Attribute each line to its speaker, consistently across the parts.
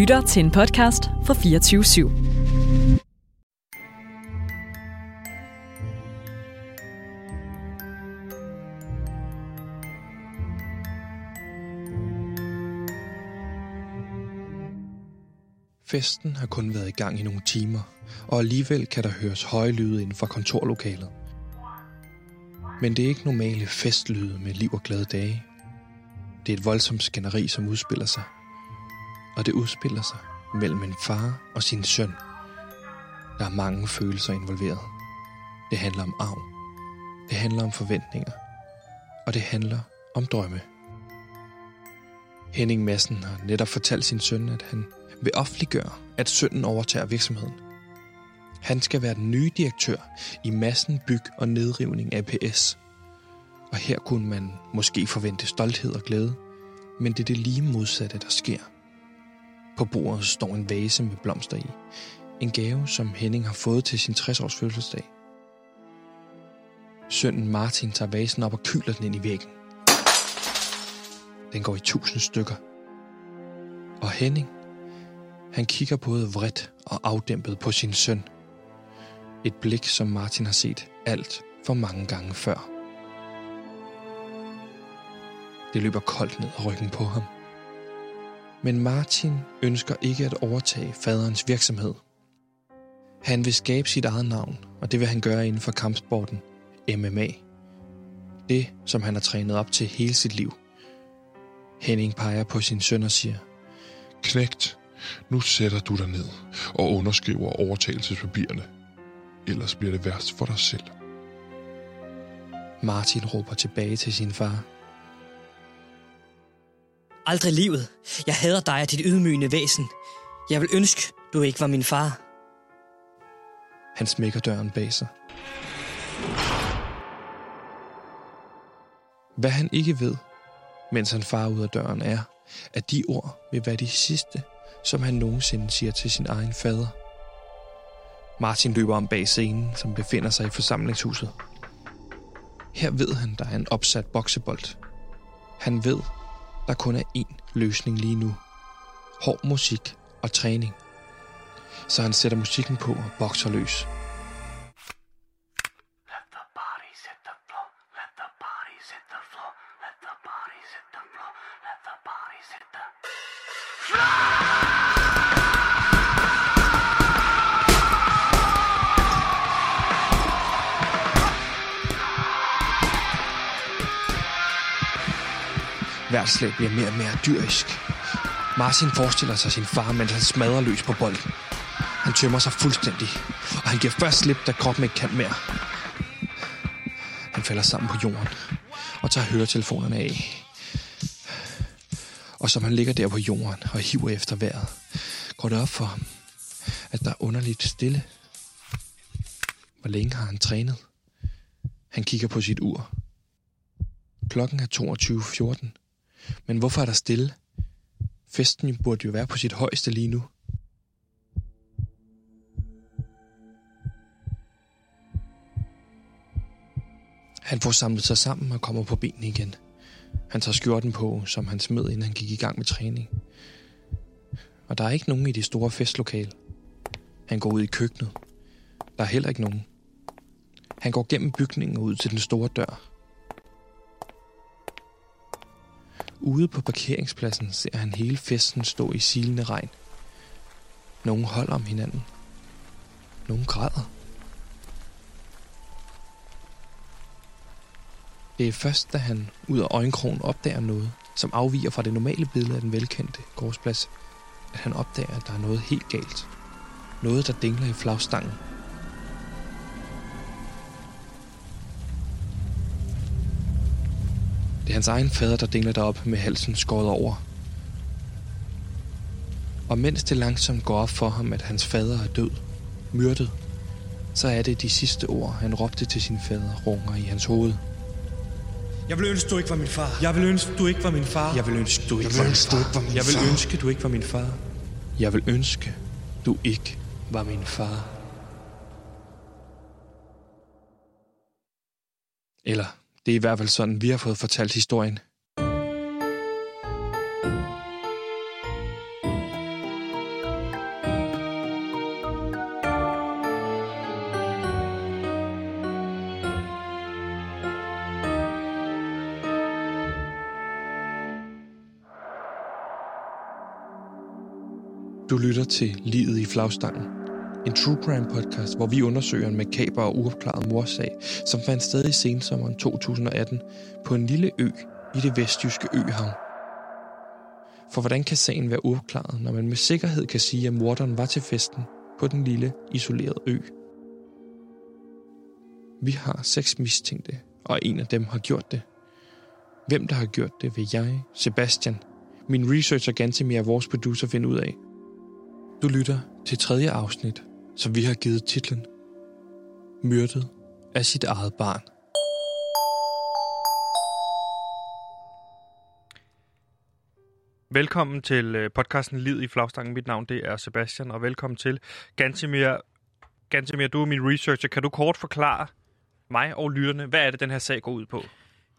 Speaker 1: lytter til en podcast fra 24 /7.
Speaker 2: Festen har kun været i gang i nogle timer, og alligevel kan der høres høje lyde inden for kontorlokalet. Men det er ikke normale festlyde med liv og glade dage. Det er et voldsomt skænderi, som udspiller sig. Og det udspiller sig mellem en far og sin søn. Der er mange følelser involveret. Det handler om arv. Det handler om forventninger. Og det handler om drømme. Henning Madsen har netop fortalt sin søn, at han vil offentliggøre, at sønnen overtager virksomheden. Han skal være den nye direktør i massen byg og nedrivning APS. Og her kunne man måske forvente stolthed og glæde, men det er det lige modsatte, der sker. På bordet står en vase med blomster i. En gave, som Henning har fået til sin 60-års fødselsdag. Sønnen Martin tager vasen op og kyler den ind i væggen. Den går i tusind stykker. Og Henning, han kigger både vredt og afdæmpet på sin søn. Et blik, som Martin har set alt for mange gange før. Det løber koldt ned ad ryggen på ham. Men Martin ønsker ikke at overtage faderens virksomhed. Han vil skabe sit eget navn, og det vil han gøre inden for kampsporten MMA. Det, som han har trænet op til hele sit liv. Henning peger på sin søn og siger,
Speaker 3: Knægt, nu sætter du dig ned og underskriver overtagelsespapirerne. Ellers bliver det værst for dig selv.
Speaker 2: Martin råber tilbage til sin far.
Speaker 4: Aldrig livet. Jeg hader dig og dit ydmygende væsen. Jeg vil ønske, du ikke var min far.
Speaker 2: Han smækker døren bag sig. Hvad han ikke ved, mens han farer ud af døren, er, at de ord vil være de sidste, som han nogensinde siger til sin egen fader. Martin løber om bag scenen, som befinder sig i forsamlingshuset. Her ved han, der er en opsat boksebold. Han ved, der kun er én løsning lige nu. Hård musik og træning. Så han sætter musikken på og bokser løs. Hvert slag bliver mere og mere dyrisk. Martin forestiller sig sin far, mens han smadrer løs på bolden. Han tømmer sig fuldstændig, og han giver først slip, da kroppen ikke kan mere. Han falder sammen på jorden og tager høretelefonerne af. Og som han ligger der på jorden og hiver efter vejret, går det op for ham, at der er underligt stille. Hvor længe har han trænet? Han kigger på sit ur. Klokken er 22.14. Men hvorfor er der stille? Festen burde jo være på sit højeste lige nu. Han får samlet sig sammen og kommer på benene igen. Han tager skjorten på, som han smed, inden han gik i gang med træning. Og der er ikke nogen i det store festlokale. Han går ud i køkkenet. Der er heller ikke nogen. Han går gennem bygningen og ud til den store dør. Ude på parkeringspladsen ser han hele festen stå i silende regn. Nogle holder om hinanden. Nogle græder. Det er først, da han ud af øjenkrogen opdager noget, som afviger fra det normale billede af den velkendte gårdsplads, at han opdager, at der er noget helt galt. Noget, der dingler i flagstangen. Det er hans egen fader, der dingler derop med halsen skåret over. Og mens det langsomt går op for ham, at hans fader er død, myrdet, så er det de sidste ord, han råbte til sin fader, runger i hans hoved.
Speaker 5: Jeg vil ønske, du ikke var min far. Jeg vil ønske, du ikke var min far.
Speaker 2: Jeg vil ønske, du ikke var min
Speaker 3: ønske, du
Speaker 2: far.
Speaker 3: ikke var min
Speaker 2: Jeg vil ønske, du ikke var min far. Jeg vil ønske, du ikke var min far. Eller, det er i hvert fald sådan, vi har fået fortalt historien.
Speaker 6: Du lytter til Livet i flagstangen. En true crime podcast, hvor vi undersøger en makaber og uopklaret morsag, som fandt sted i sensommeren 2018 på en lille ø i det vestjyske øhav. For hvordan kan sagen være uopklaret, når man med sikkerhed kan sige, at morderen var til festen på den lille, isolerede ø? Vi har seks mistænkte, og en af dem har gjort det. Hvem der har gjort det, vil jeg, Sebastian, min researcher Gantemir og vores producer finde ud af. Du lytter til tredje afsnit, som vi har givet titlen Myrdet af sit eget barn.
Speaker 2: Velkommen til øh, podcasten Lid i flagstangen. Mit navn det er Sebastian, og velkommen til Gantemir. Gantemir, du er min researcher. Kan du kort forklare mig og lytterne, hvad er det, den her sag går ud på?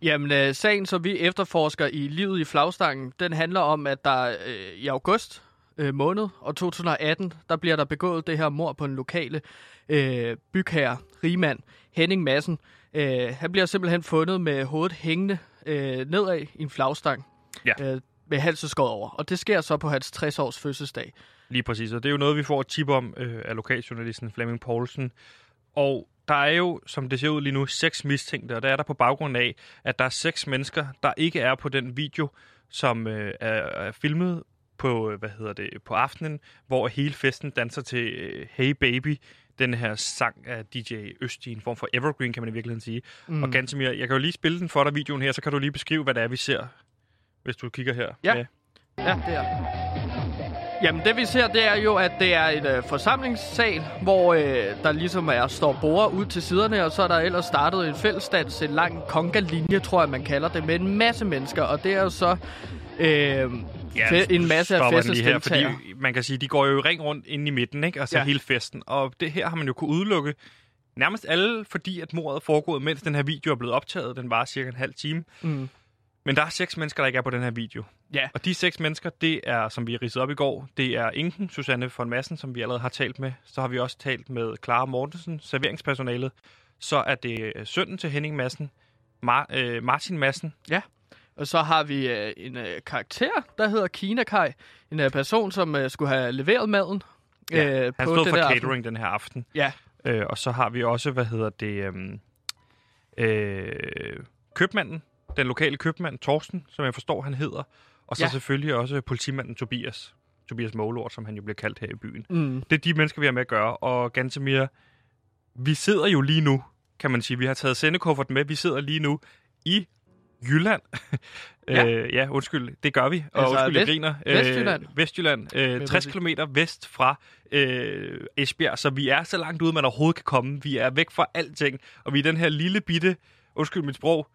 Speaker 7: Jamen, øh, sagen, som vi efterforsker i livet i flagstangen, den handler om, at der øh, i august øh, måned og 2018, der bliver der begået det her mor på en lokale øh, bygherre, rigmand, Henning Madsen. Øh, han bliver simpelthen fundet med hovedet hængende øh, nedad i en flagstang.
Speaker 2: Ja.
Speaker 7: Øh, med halsen skåret over. Og det sker så på hans 60-års fødselsdag.
Speaker 2: Lige præcis, og det er jo noget, vi får et tip om øh, af lokaljournalisten Flemming Poulsen. Og der er jo, som det ser ud lige nu, seks mistænkte, og der er der på baggrund af, at der er seks mennesker, der ikke er på den video, som øh, er, er filmet på, øh, hvad hedder det, på aftenen, hvor hele festen danser til øh, Hey Baby, den her sang af DJ Østi, en form for evergreen, kan man i virkeligheden sige. Mm. Og Gantemir, jeg kan jo lige spille den for dig, videoen her, så kan du lige beskrive, hvad det er, vi ser, hvis du kigger her.
Speaker 7: Ja.
Speaker 2: med.
Speaker 7: Ja, det er Jamen, det vi ser, det er jo, at det er et øh, forsamlingssal, hvor øh, der ligesom er, står borde ud til siderne, og så er der ellers startet en fællesdans, en lang conga-linje, tror jeg, man kalder det, med en masse mennesker, og det er jo så øh, fe- en masse af festens
Speaker 2: lige her, fordi man kan sige, de går jo i ring rundt inde i midten, ikke? Altså
Speaker 7: Ja.
Speaker 2: ja. hele festen. Og det her har man jo kunne udelukke nærmest alle, fordi at mordet er foregået, mens den her video er blevet optaget. Den var cirka en halv time.
Speaker 7: Mm.
Speaker 2: Men der er seks mennesker, der ikke er på den her video.
Speaker 7: Ja.
Speaker 2: Og de seks mennesker, det er, som vi ridsede op i går, det er Inken, Susanne von Madsen, som vi allerede har talt med. Så har vi også talt med Clara Mortensen, serveringspersonalet. Så er det øh, sønnen til Henning Madsen, Mar- øh, Martin Madsen.
Speaker 7: Og så har vi øh, en øh, karakter, der hedder Kina Kai. En øh, person, som øh, skulle have leveret maden.
Speaker 2: Ja,
Speaker 7: øh,
Speaker 2: Han
Speaker 7: på
Speaker 2: stod for catering
Speaker 7: aften.
Speaker 2: den her aften.
Speaker 7: Ja,
Speaker 2: Øh, og så har vi også, hvad hedder det, øhm, øh, købmanden, den lokale købmand, Torsten, som jeg forstår, han hedder. Og så
Speaker 7: Ja.
Speaker 2: selvfølgelig også politimanden Tobias. Tobias Målort, som han jo bliver kaldt her i byen.
Speaker 7: mm,
Speaker 2: Det er de mennesker, vi har med at gøre. Og Gantemir, vi sidder jo lige nu, kan man sige. Vi har taget sendekufferten med. Vi sidder lige nu i Jylland.
Speaker 7: Ja.
Speaker 2: ja. Øh, ja, undskyld, det gør vi. Og
Speaker 7: Altså,
Speaker 2: undskyld, jeg
Speaker 7: Vest-
Speaker 2: griner.
Speaker 7: Vestjylland.
Speaker 2: Øh, Vestjylland. Øh,
Speaker 7: Vil
Speaker 2: 60
Speaker 7: jeg
Speaker 2: km vest fra øh, Esbjerg, så vi er så langt ude, man overhovedet kan komme. Vi er væk fra alting, og vi er den her lille bitte, undskyld mit sprog,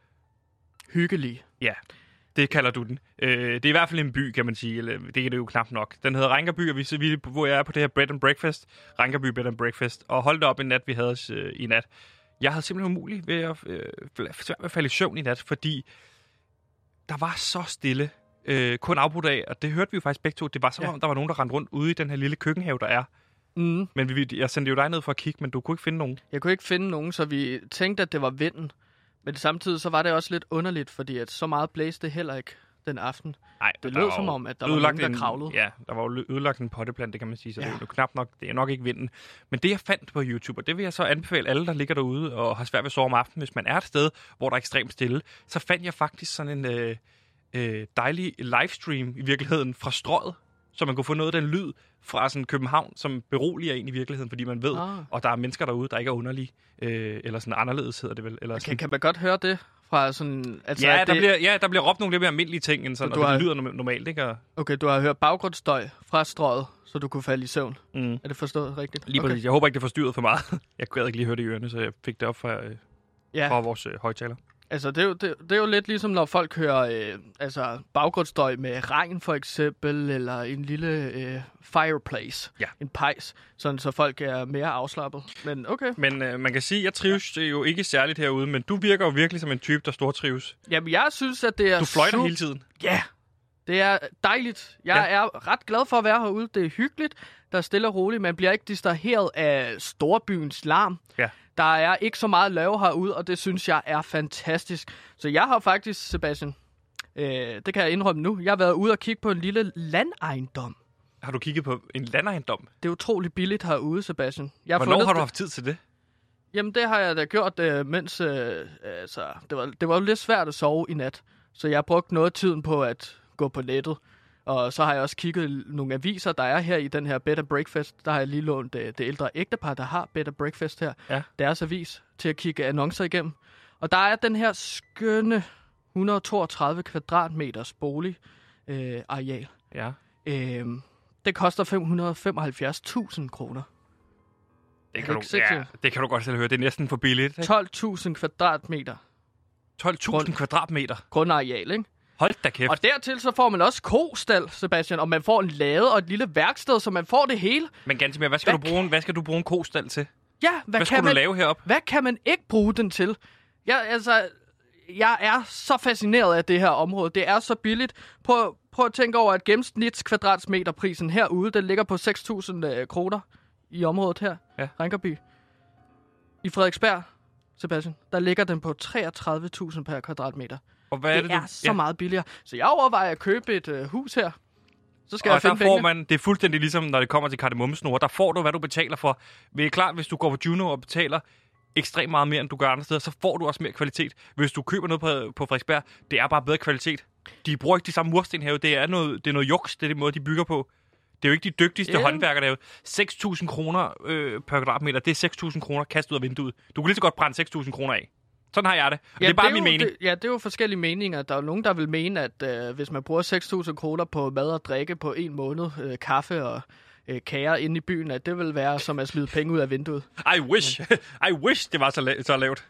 Speaker 7: hyggelig.
Speaker 2: ja, det kalder du den. Øh, det er i hvert fald en by, kan man sige. Eller, det er det jo knap nok. Den hedder Rankerby, og vi, så vi, hvor jeg er på det her Bread and Breakfast. Rankerby Bread and Breakfast. Og hold da op en nat, vi havde øh, i nat. Jeg havde simpelthen umuligt ved at, øh, svært ved at falde i søvn i nat, fordi der var så stille. Øh, kun afbrudt af, og det hørte vi jo faktisk begge to. Det var som
Speaker 7: Ja.
Speaker 2: om, der var nogen, der rendte rundt ude i den her lille køkkenhave, der er.
Speaker 7: Mm.
Speaker 2: Men vi, jeg sendte jo dig ned for at kigge, men du kunne ikke finde nogen.
Speaker 7: Jeg kunne ikke finde nogen, så vi tænkte, at det var vinden. Men samtidig så var det også lidt underligt, fordi at så meget blæste det heller ikke den aften.
Speaker 2: Nej,
Speaker 7: Det lød som om, at der var nogen, der
Speaker 2: en-
Speaker 7: kravlede.
Speaker 2: Ja, der var jo ødelagt en potteplante, det kan man sige, så
Speaker 7: Ja.
Speaker 2: ja. det er jo knap nok, det er nok ikke vinden. Men det, jeg fandt på YouTube, og det vil jeg så anbefale alle, der ligger derude og har svært ved at sove om aftenen, hvis man er et sted, hvor der er ekstremt stille, så fandt jeg faktisk sådan en øh, øh, dejlig livestream i virkeligheden fra strøget, så man kunne få noget af den lyd fra sådan København, som beroliger en i virkeligheden, fordi man ved,
Speaker 7: Ah.
Speaker 2: og der er mennesker derude, der ikke er underlige, øh, eller sådan anderledes hedder det vel. Eller
Speaker 7: Kan,
Speaker 2: sådan.
Speaker 7: kan man godt høre det fra sådan... Altså,
Speaker 2: ja, der
Speaker 7: det,
Speaker 2: bliver, ja, der bliver råbt nogle lidt mere almindelige ting, end sådan,
Speaker 7: Så
Speaker 2: og
Speaker 7: du
Speaker 2: det
Speaker 7: har-
Speaker 2: lyder norm- normalt, ikke? Og,
Speaker 7: Okay, du har hørt baggrundsstøj fra strøget, så du kunne falde i søvn.
Speaker 2: mm.
Speaker 7: Er det forstået rigtigt?
Speaker 2: Lige
Speaker 7: okay.
Speaker 2: præcis. Jeg håber ikke, det forstyrrede for meget. Jeg kunne ikke lige høre det i ørene, så jeg fik det op fra, øh,
Speaker 7: Ja,
Speaker 2: fra vores øh, højtaler.
Speaker 7: Altså det er, jo, det, det er jo lidt ligesom, når folk hører øh, altså, baggrundsstøj med regn for eksempel, eller en lille øh, fireplace,
Speaker 2: Ja.
Speaker 7: en pejs, sådan så folk er mere afslappet. Men okay.
Speaker 2: Men øh, man kan sige, jeg trives jo ikke særligt herude, men du virker jo virkelig som en type, der stortrives.
Speaker 7: Jamen, jeg synes, at det er...
Speaker 2: Du fløjter
Speaker 7: su-
Speaker 2: hele tiden.
Speaker 7: Ja, det er dejligt. Jeg
Speaker 2: Ja.
Speaker 7: er ret glad for at være herude. Det er hyggeligt. Der er stille og roligt. Man bliver ikke distraheret af storbyens larm.
Speaker 2: Ja.
Speaker 7: Der er ikke så meget lave herude, og det synes jeg er fantastisk. Så jeg har faktisk, Sebastian, øh, det kan jeg indrømme nu, jeg har været ude og kigge på en lille landejendom.
Speaker 2: har du kigget på en landejendom?
Speaker 7: Det er utrolig billigt herude, Sebastian. Jeg har
Speaker 2: Hvornår
Speaker 7: fundet
Speaker 2: har du haft tid til det?
Speaker 7: Jamen, det har jeg da gjort, øh, mens... Øh, altså, det, var, det var jo lidt svært at sove i nat. Så jeg har brugt noget af tiden på at gå på nettet. Og så har jeg også kigget nogle aviser, der er her i den her Better Breakfast. Der har jeg lige lånt øh, det ældre ægtepar, der har Better Breakfast her.
Speaker 2: Ja.
Speaker 7: Deres avis til at kigge annoncer igennem. Og der er den her skønne 132 kvadratmeters bolig øh, areal.
Speaker 2: Ja.
Speaker 7: Øh, det koster 575.000 kroner.
Speaker 2: Det kan,
Speaker 7: det
Speaker 2: du, ja, det kan du godt selv høre. Det er næsten for billigt. ikke?
Speaker 7: 12.000 kvadratmeter
Speaker 2: 12.000 kvadratmeter.
Speaker 7: grundareal, ikke?
Speaker 2: Hold da kæft.
Speaker 7: Og dertil så får man også kostal, Sebastian, og man får en lade og et lille værksted, så man får det hele.
Speaker 2: Men Gansimir, hvad skal,
Speaker 7: Hvad
Speaker 2: du bruge, en- hvad skal du bruge en kostal til?
Speaker 7: Ja, hvad,
Speaker 2: Hvad
Speaker 7: kan man,
Speaker 2: du lave herop?
Speaker 7: Hvad kan man ikke bruge den til? Jeg, altså, jeg er så fascineret af det her område. Det er så billigt. Prøv, prøv at tænke over, at gennemsnits kvadratmeterprisen herude, den ligger på 6.000 øh, kroner i området her,
Speaker 2: Ja.
Speaker 7: Rinkerby. I Frederiksberg, Sebastian, der ligger den på 33.000 per kvadratmeter.
Speaker 2: Og hvad er
Speaker 7: det,
Speaker 2: det,
Speaker 7: er
Speaker 2: du...
Speaker 7: så meget billigere. Så jeg overvejer at købe et øh, hus her. Så skal
Speaker 2: og
Speaker 7: jeg
Speaker 2: der
Speaker 7: finde
Speaker 2: får
Speaker 7: pengene.
Speaker 2: man, det er fuldstændig ligesom, når det kommer til kardemommesnore, der får du, hvad du betaler for. Det er klart, hvis du går på Juno og betaler ekstremt meget mere, end du gør andre steder, så får du også mere kvalitet. Hvis du køber noget på, på Frederiksberg, det er bare bedre kvalitet. De bruger ikke de samme mursten herude. Det er noget, det er noget juks, det er den måde, de bygger på. Det er jo ikke de dygtigste
Speaker 7: Ja.
Speaker 2: yeah. håndværkere derude. 6.000 kroner øh, per kvadratmeter, det er 6.000 kroner kastet ud af vinduet. Du kan lige så godt brænde 6.000 kroner af. Sådan har jeg det. Og det er bare
Speaker 7: jo,
Speaker 2: min mening.
Speaker 7: Det, ja, det er jo forskellige meninger. Der er jo nogen, der vil mene, at øh, hvis man bruger 6.000 kroner på mad og drikke på en måned, øh, kaffe og øh, kager inde i byen, at det vil være som at smide penge ud af vinduet.
Speaker 2: I wish. I wish, det var så, la- så lavt.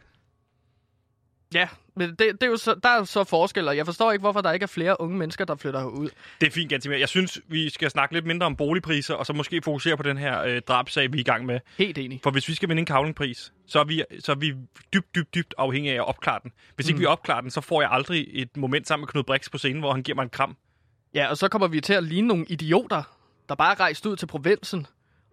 Speaker 7: Ja, men det, det er jo så, der er jo så forskel, og jeg forstår ikke, hvorfor der ikke er flere unge mennesker, der flytter herud.
Speaker 2: Det er fint, Gantimir. Jeg synes, vi skal snakke lidt mindre om boligpriser, og så måske fokusere på den her øh, drabsag, vi er i gang med.
Speaker 7: Helt enig.
Speaker 2: For hvis vi skal vinde en kavlingpris, så er vi, så er vi dybt, dybt, dybt afhængige af at opklare den. Hvis ikke
Speaker 7: Mm.
Speaker 2: vi opklarer den, så får jeg aldrig et moment sammen med Knud Brix på scenen, hvor han giver mig en kram.
Speaker 7: Ja, og så kommer vi til at ligne nogle idioter, der bare er rejst ud til provinsen,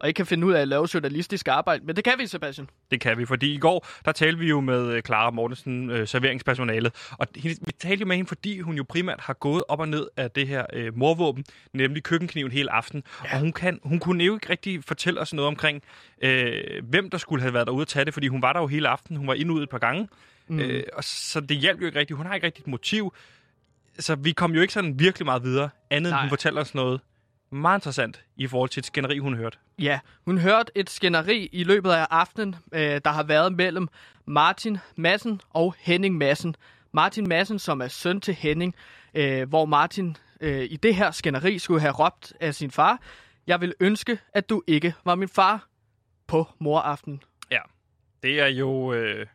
Speaker 7: og ikke kan finde ud af at lave journalistisk arbejde. Men det kan vi, Sebastian.
Speaker 2: Det kan vi, fordi i går, der talte vi jo med øh, Clara Mortensen, øh, serveringspersonalet. Og hende, vi talte jo med hende, fordi hun jo primært har gået op og ned af det her øh, morvåben, nemlig køkkenkniven hele aften. Ja. Og hun, kan, hun kunne jo ikke rigtig fortælle os noget omkring, øh, hvem der skulle have været derude at tage det, fordi hun var der jo hele aften. Hun var inde og ud et par gange. Mm. Øh, og så det hjalp jo ikke rigtigt. Hun har ikke rigtigt et motiv. Så vi kom jo ikke sådan virkelig meget videre, andet end
Speaker 7: Nej.
Speaker 2: hun fortæller os noget meget interessant i forhold til et skænderi, hun hørte.
Speaker 7: Ja, hun hørte et skænderi i løbet af aftenen, øh, der har været mellem Martin Massen og Henning Massen. Martin Massen, som er søn til Henning, øh, hvor Martin øh, i det her skænderi skulle have råbt af sin far, jeg vil ønske, at du ikke var min far på moraften.
Speaker 2: Det er jo... Øh,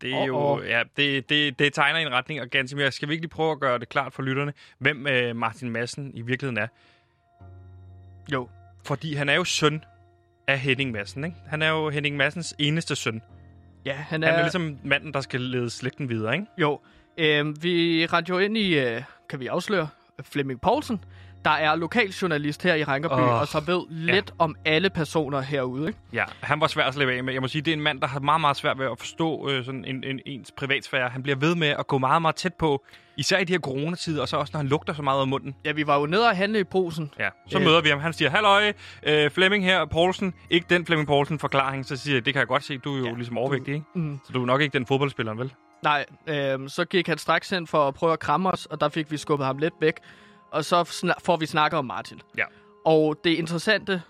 Speaker 2: det er jo...
Speaker 7: åh.
Speaker 2: Ja, det, det, det tegner en retning, og Gansimir, skal vi ikke lige prøve at gøre det klart for lytterne, hvem øh, Martin Madsen i virkeligheden er?
Speaker 7: Jo.
Speaker 2: Fordi han er jo søn af Henning Madsen, ikke? Han er jo Henning Madsens eneste søn.
Speaker 7: Ja, han
Speaker 2: Han
Speaker 7: er...
Speaker 2: er ligesom manden, der skal lede slægten videre, ikke?
Speaker 7: Jo, øh, vi rendte jo ind i, øh, kan vi afsløre, Flemming Poulsen, der er lokaljournalist her i Rankerby,
Speaker 2: Åh,
Speaker 7: og så ved lidt om alle personer herude. Ikke?
Speaker 2: Ja, han var svær at slippe af med. Jeg må sige, det er en mand, der har meget, meget svært ved at forstå øh, sådan en, en, ens privatsfære. Han bliver ved med at gå meget, meget tæt på, især i de her coronatider, og så også, når han lugter så meget af munden.
Speaker 7: Ja, vi var jo nede og handle i brusen.
Speaker 2: Ja, så
Speaker 7: Øh.
Speaker 2: møder vi ham. Han siger, halløj, øh, Flemming her, Poulsen. Ikke den Flemming Poulsen forklaring. Så siger jeg, det kan jeg godt se, du er jo
Speaker 7: Ja,
Speaker 2: ligesom overvægtig, ikke?
Speaker 7: Mm.
Speaker 2: Så du er nok ikke den fodboldspiller, vel?
Speaker 7: Nej, øh, så gik han straks ind for at prøve at kramme os, og der fik vi skubbet ham lidt væk. Og så får vi snakket om Martin.
Speaker 2: Ja.
Speaker 7: Og det interessante,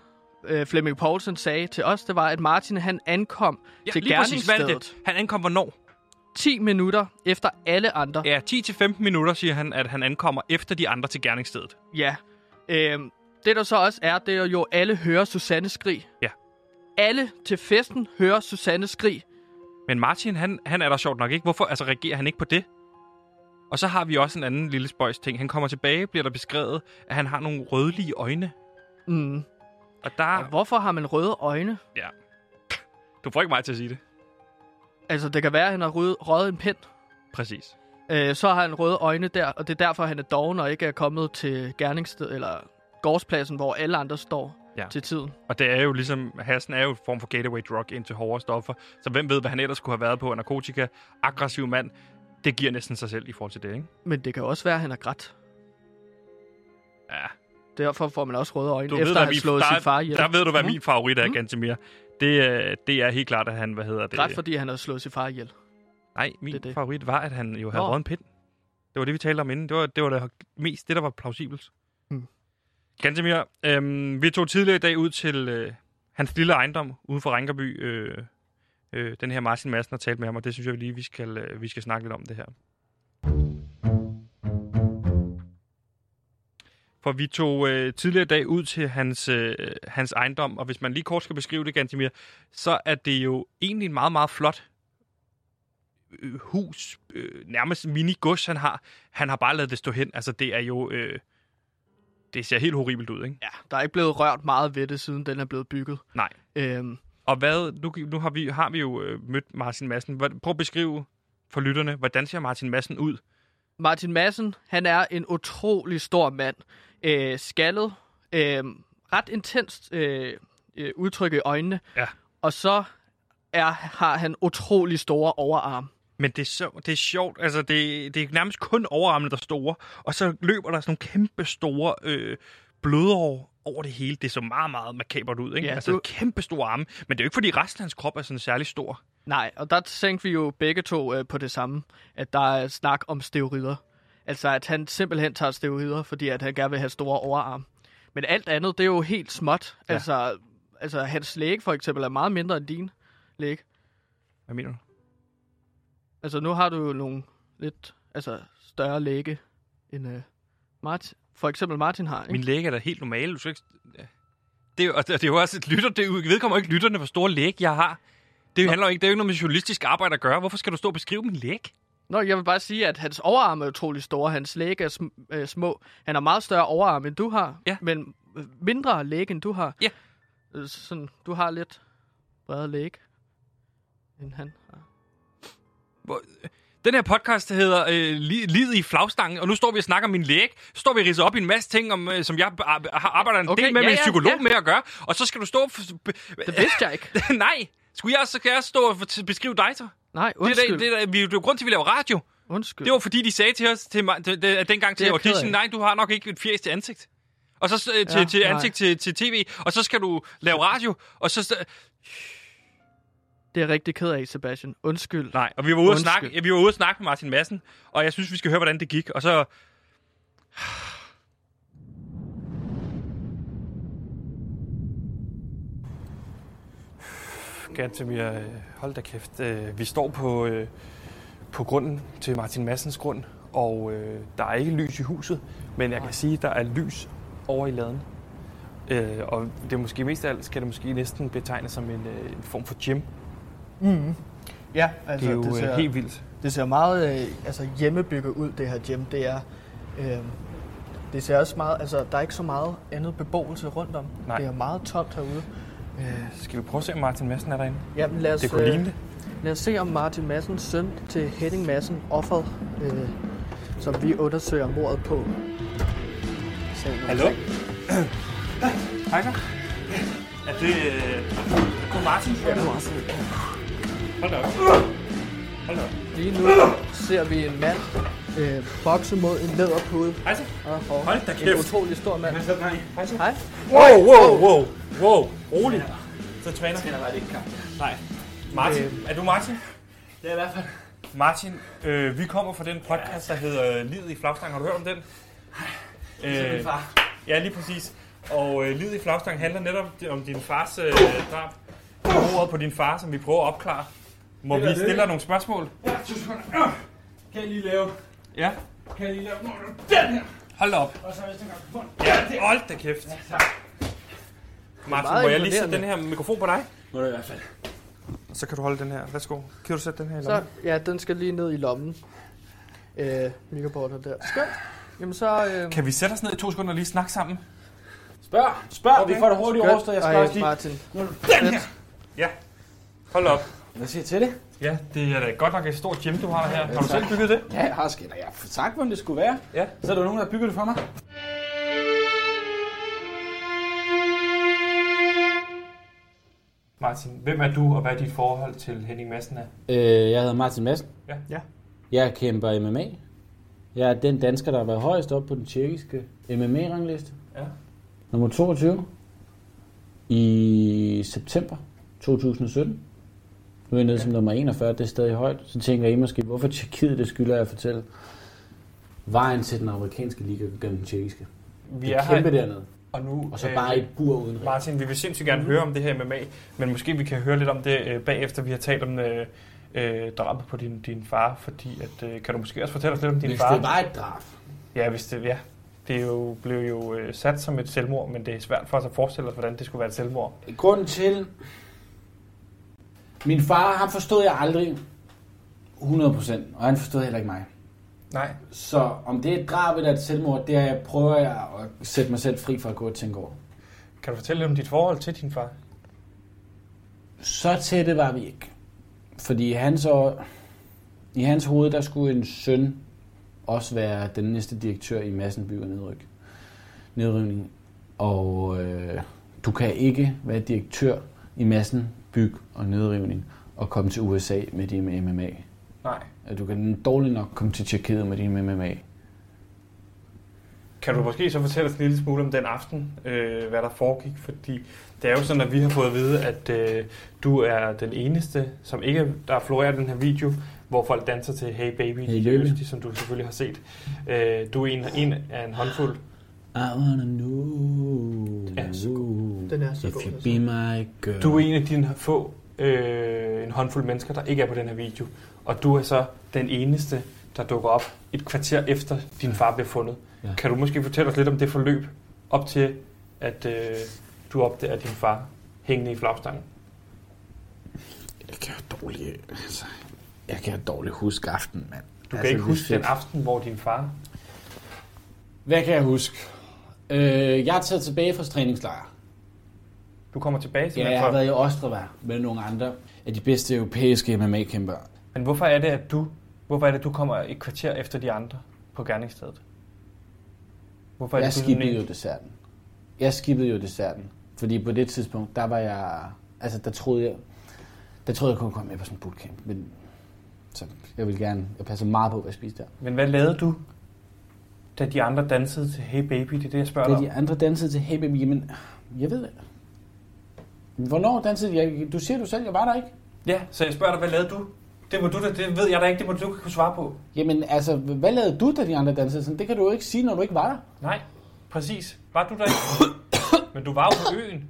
Speaker 7: øh, Flemming Poulsen sagde til os, det var, at Martin han ankom
Speaker 2: Ja,
Speaker 7: til
Speaker 2: er
Speaker 7: gerningsstedet
Speaker 2: det? Han ankom hvornår?
Speaker 7: 10 minutter efter alle andre.
Speaker 2: Ja, 10-15 minutter, siger han, at han ankommer efter de andre til gerningsstedet.
Speaker 7: Ja. Øhm, det der så også er, det er jo, alle hører Susanne skrig.
Speaker 2: Ja.
Speaker 7: Alle til festen hører Susanne skrig.
Speaker 2: Men Martin, han, han er der sjovt nok ikke. Hvorfor altså, reagerer han ikke på det? Og så har vi også en anden lille spøjs ting. Han kommer tilbage, bliver der beskrevet, at han har nogle rødlige øjne.
Speaker 7: Mm.
Speaker 2: Og der...
Speaker 7: Og hvorfor har man røde øjne?
Speaker 2: Ja. Du får ikke mig til at sige det.
Speaker 7: Altså, det kan være, at han har rød, røget en pind.
Speaker 2: Præcis.
Speaker 7: Øh, så har han røde øjne der, og det er derfor, han er doven og ikke er kommet til gerningssted, eller gårdspladsen, hvor alle andre står
Speaker 2: Ja.
Speaker 7: til tiden.
Speaker 2: Og det er jo ligesom, hassen er jo en form for gateway drug ind til hårde stoffer. Så hvem ved, hvad han ellers kunne have været på? Narkotika, aggressiv mand. Det giver næsten sig selv i forhold til det, ikke?
Speaker 7: Men det kan også være, at han er grædt.
Speaker 2: Ja.
Speaker 7: Derfor får man også røde øjne,
Speaker 2: Du
Speaker 7: efter
Speaker 2: ved,
Speaker 7: at have slået
Speaker 2: der,
Speaker 7: sin far ihjel.
Speaker 2: der ved du, hvad
Speaker 7: Mhm.
Speaker 2: min favorit er,
Speaker 7: Mhm.
Speaker 2: Gantemir. Det, er- det er helt klart, at han, hvad hedder det?
Speaker 7: Ret fordi han har slået sin far ihjel.
Speaker 2: Nej, min
Speaker 7: Det det.
Speaker 2: favorit var, at han jo havde røget en pind. Det var det, vi talte om inden. Det var det, var det mest det, der var plausibelt.
Speaker 7: Hmm.
Speaker 2: Gantemir, øhm, vi tog tidligere i dag ud til øh, hans lille ejendom uden for Rinkerby. Øh, øh, den her Martin Madsen har talt med ham, og det synes jeg lige, vi skal, øh, vi skal snakke lidt om det her. For vi tog øh, tidligere dag ud til hans, øh, hans ejendom, og hvis man lige kort skal beskrive det, Gantemir, så er det jo egentlig en meget, meget flot øh, hus, øh, nærmest mini-gods, han har. Han har bare lavet det stå hen. Altså, det er jo... Øh, det ser helt horribelt ud, ikke?
Speaker 7: Ja, der er ikke blevet rørt meget ved det, siden den er blevet bygget.
Speaker 2: Nej.
Speaker 7: Øhm,
Speaker 2: Og hvad, nu, nu har, vi, har vi jo øh, mødt Martin Madsen. Prøv at beskrive for lytterne, hvordan ser Martin Madsen ud?
Speaker 7: Martin Madsen, han er en utrolig stor mand. Øh, skaldet, øh, ret intenst øh, øh, udtryk i øjnene.
Speaker 2: Ja.
Speaker 7: Og så er, har han utrolig store overarm.
Speaker 2: Men det er, så, det er sjovt, altså det, det er nærmest kun overarmene, der er store, og så løber der sådan nogle kæmpe store øh, blodår over det hele. Det så meget, meget makabert ud, ikke?
Speaker 7: Ja,
Speaker 2: altså
Speaker 7: du-
Speaker 2: kæmpe store arme, men det er jo ikke, fordi resten af hans krop er sådan særlig stor.
Speaker 7: Nej, og der tænkte vi jo begge to øh, på det samme, at der er snak om steroider. Altså, at han simpelthen tager steroider, fordi at han gerne vil have store overarm. Men alt andet, det er jo helt småt.
Speaker 2: Ja.
Speaker 7: Altså, altså, hans læg for eksempel er meget mindre end din læg.
Speaker 2: Hvad mener du?
Speaker 7: Altså, nu har du jo nogle lidt altså, større læge, end øh, Martin, for eksempel Martin har. Ikke?
Speaker 2: Min læge er da helt normal. Du skal ikke... Det er, jo, og det er jo også et lytter. Det er vedkommer ikke lytterne, hvor store læg jeg har. Det handler jo ikke, det er jo ikke noget med journalistisk arbejde at gøre. Hvorfor skal du stå og beskrive min læg?
Speaker 7: Nå, jeg vil bare sige, at hans overarm er utrolig store. Hans læg er sm- øh, små. Han har meget større overarm, end du har.
Speaker 2: Ja.
Speaker 7: Men øh, mindre læg, end du har.
Speaker 2: Ja.
Speaker 7: Øh, Sådan, du har lidt bredere læg, end han har.
Speaker 2: Hvor- Den her podcast hedder øh, Li- Livet i flagstangen, og nu står vi og snakker om min læg. Så står vi og ridser op i en masse ting, om, øh, som jeg ar- har arbejdet en
Speaker 7: Okay,
Speaker 2: del med
Speaker 7: ja,
Speaker 2: med en psykolog
Speaker 7: ja.
Speaker 2: med at gøre. Og så skal du stå...
Speaker 7: Det vidste jeg ikke.
Speaker 2: Nej! Skulle jeg, så skal jeg stå og beskrive dig så?
Speaker 7: Nej,
Speaker 2: Det er,
Speaker 7: undskyld.
Speaker 2: det, er, der, vi, det er jo grund til, at vi laver radio.
Speaker 7: undskyld.
Speaker 2: Det var fordi, de sagde til os til, mig- til, det, dengang til
Speaker 7: Det er
Speaker 2: audition, nej, du har nok ikke et fjæs til ansigt. Og så øh, til,
Speaker 7: Ja,
Speaker 2: til ansigt til, til tv, og så skal du lave radio, og så...
Speaker 7: Det er jeg rigtig ked af, Sebastian. Undskyld.
Speaker 2: nej, og vi var ude at snakke, ja, vi var ude at snakke med Martin Madsen, og jeg synes, vi skal høre, hvordan det gik. Og så... Gantemir, øh, hold da kæft. Øh, Vi står på, øh, på grunden til Martin Massens grund, og øh, der er ikke lys i huset, men jeg kan sige, at der er lys over i laden. Øh, og det er måske mest af alt, skal det måske næsten betegnes som en, øh, en form for gym.
Speaker 7: Mm. Ja, altså,
Speaker 2: Det er jo
Speaker 7: det,
Speaker 2: det
Speaker 7: ser,
Speaker 2: helt vildt.
Speaker 7: det ser meget øh, altså, hjemmebygget ud, det her gym. Det er... Øh, det ser også meget... Altså, der er ikke så meget andet beboelse rundt om.
Speaker 2: Nej.
Speaker 7: Det er meget tomt herude. Øh,
Speaker 2: Skal vi prøve at se, om Martin Madsen er derinde?
Speaker 7: jamen, lad os,
Speaker 2: Det kunne ligne det.
Speaker 7: Lad os se, om Martin Madsens søn til Henning Madsen, offeret, øh, som vi undersøger mordet på.
Speaker 2: Hallo? Hej. Er det... Øh, er Martin? Ja, det er Martin. Hold da op. Hold da op.
Speaker 7: Lige nu ser vi en mand øh, bokse mod en læderpude.
Speaker 2: Hej så.
Speaker 7: Og, og
Speaker 2: Hold da
Speaker 7: En
Speaker 2: kæft.
Speaker 7: utrolig stor mand.
Speaker 2: Hej så.
Speaker 7: Hej.
Speaker 2: Wow, wow, wow, wow. Rolig. Så træner. Nej. Martin, er du Martin?
Speaker 5: Det er i hvert fald.
Speaker 2: Martin, øh, vi kommer fra den podcast, der hedder Livet i flagstang. Har du hørt om den?
Speaker 5: Det er min
Speaker 2: Øh,
Speaker 5: far.
Speaker 2: Ja, lige præcis. Og øh, Livet i flagstang handler netop om din fars øh, drab. Mordet på din far, som vi prøver at opklare. Må vi
Speaker 5: det.
Speaker 2: stille dig nogle spørgsmål?
Speaker 5: Ja, to sekunder. Øh. Kan jeg lige lave...
Speaker 2: Ja.
Speaker 5: Kan jeg lige lave... Den her.
Speaker 2: Hold da op.
Speaker 5: Og så hvis den gang...
Speaker 2: Ja, hold da kæft.
Speaker 5: Ja, tak.
Speaker 2: Martin, må jeg lige sætte den her mikrofon på dig?
Speaker 5: Må du i hvert fald.
Speaker 2: Og så kan du holde den her. Værsgo. Kan du sætte den her i
Speaker 7: Så,
Speaker 2: lommen?
Speaker 7: ja, den skal lige ned i lommen. Øh, mikrobordet der. Skønt. Jamen så... Øh,
Speaker 2: Kan vi sætte os ned i to sekunder og lige snakke sammen?
Speaker 5: Spørg, spørg.
Speaker 2: Okay.
Speaker 5: Vi får det hurtigt overstået. Jeg skal
Speaker 7: Ej,
Speaker 5: også lige...
Speaker 7: Martin.
Speaker 5: Nu den her.
Speaker 2: Ja. Hold op.
Speaker 5: Hvad siger jeg til det?
Speaker 2: Ja, det er da godt nok et stort gym, du har her. Har du selv bygget det?
Speaker 5: Ja, jeg har sket. Jeg har sagt, hvordan det skulle være.
Speaker 2: Ja.
Speaker 5: Så er der nogen, der har bygget det for mig.
Speaker 2: Martin, hvem er du, og hvad er dit forhold til Henning Madsen er?
Speaker 8: Øh, jeg hedder Martin Madsen.
Speaker 2: Ja.
Speaker 7: Ja.
Speaker 8: Jeg kæmper MMA. Jeg er den dansker, der har været højst op på den tjekkiske MMA-rangliste.
Speaker 2: Ja.
Speaker 8: Nummer 22 i september 2017. Nu er jeg nede som nummer 41, det er stadig højt. Så tænker I måske, hvorfor Tjekkiet, det skylder jeg at fortælle. Vejen til den amerikanske liga gennem den tjekkiske.
Speaker 2: Vi
Speaker 8: Det
Speaker 2: er
Speaker 8: er kæmpe
Speaker 2: her,
Speaker 8: dernede.
Speaker 2: og nu...
Speaker 8: Og så
Speaker 2: øh,
Speaker 8: bare i et bur uden ring.
Speaker 2: Martin, vi vil sindssygt gerne høre om det her MMA, men måske vi kan høre lidt om det øh, bagefter, vi har talt om øh, øh, drabet på din, din far, fordi at, øh, kan du måske også fortælle os lidt om din
Speaker 8: Hvis
Speaker 2: far?
Speaker 8: det var et drab,
Speaker 2: Ja, hvis det, ja. Det jo, blev jo øh, sat som et selvmord, men det er svært for os at forestille os, hvordan det skulle være et selvmord.
Speaker 8: Grunden til... Min far, han forstod jeg aldrig 100%, og han forstod heller ikke mig.
Speaker 2: Nej.
Speaker 8: Så om det er et drab eller et selvmord, det er, jeg prøver jeg at sætte mig selv fri for at gå og tænke over.
Speaker 2: Kan du fortælle lidt om dit forhold til din far?
Speaker 8: Så tætte var vi ikke. Fordi i hans, år, i hans hoved, der skulle en søn også være den næste direktør i Massen By og Nedryk. Nedrivning. Og øh, du kan ikke være direktør i Massen Byg og Nedrivning og komme til USA med din MMA.
Speaker 2: Nej.
Speaker 8: At Du kan dårligt nok komme til Tjekkiet med din MMA.
Speaker 2: Kan du måske så fortælle os en lille smule om den aften, øh, hvad der foregik? Fordi det er jo sådan, at vi har fået at vide, at øh, du er den eneste, som ikke der florerer den her video, hvor folk danser til Hey Baby,
Speaker 8: Hey Baby.
Speaker 2: baby. som du selvfølgelig har set. Øh, du er en, en af en håndfuld.
Speaker 8: I wanna know
Speaker 2: Den er så god.
Speaker 7: Den er så
Speaker 8: if
Speaker 7: god,
Speaker 8: you
Speaker 7: altså.
Speaker 8: be my girl.
Speaker 2: Du er en af dine få, øh, en håndfuld mennesker, der ikke er på den her video. Og du er så den eneste, der dukker op et kvarter efter din far blev fundet.
Speaker 8: Ja.
Speaker 2: Kan du måske fortælle os lidt om det forløb op til, at øh, du opdager din far hængende i flagstangen?
Speaker 8: Jeg kan jo dårligt, altså, jeg kan dårligt huske aftenen, mand.
Speaker 2: Du kan
Speaker 8: Altså,
Speaker 2: ikke huske den aften, hvor din far...
Speaker 8: Hvad kan jeg huske? Øh, jeg er taget tilbage fra træningslejr.
Speaker 2: Du kommer tilbage til
Speaker 8: Ja, jeg har været i Ostrava med nogle andre af de bedste europæiske MMA-kæmper.
Speaker 2: Men hvorfor er det, at du, hvorfor er det, at du kommer et kvarter efter de andre på gerningsstedet? Hvorfor er
Speaker 8: Jeg
Speaker 2: det,
Speaker 8: skippede jo desserten. Jeg skippede jo desserten. Fordi på det tidspunkt, der var jeg... Altså, der troede jeg... Der troede jeg kunne komme med på sådan en bootcamp. Men så jeg vil gerne... Jeg passer meget på, hvad jeg spiste der.
Speaker 2: Men hvad lavede du, da de andre dansede til Hey Baby? Det er det, jeg spørger
Speaker 8: Da
Speaker 2: dig om.
Speaker 8: de andre dansede til Hey Baby, jamen... Jeg ved det. Hvornår dansede de? Jeg- Du siger du selv, jeg var der ikke.
Speaker 2: Ja, så jeg spørger dig, hvad lavede du? Det må du da, det ved jeg da ikke, det må du kunne svare på.
Speaker 8: Jamen, altså, hvad lavede du, da de andre dansede? Sådan, det kan du jo ikke sige, når du ikke var der.
Speaker 2: Nej, præcis. Var du der ikke? Men du var jo på øen.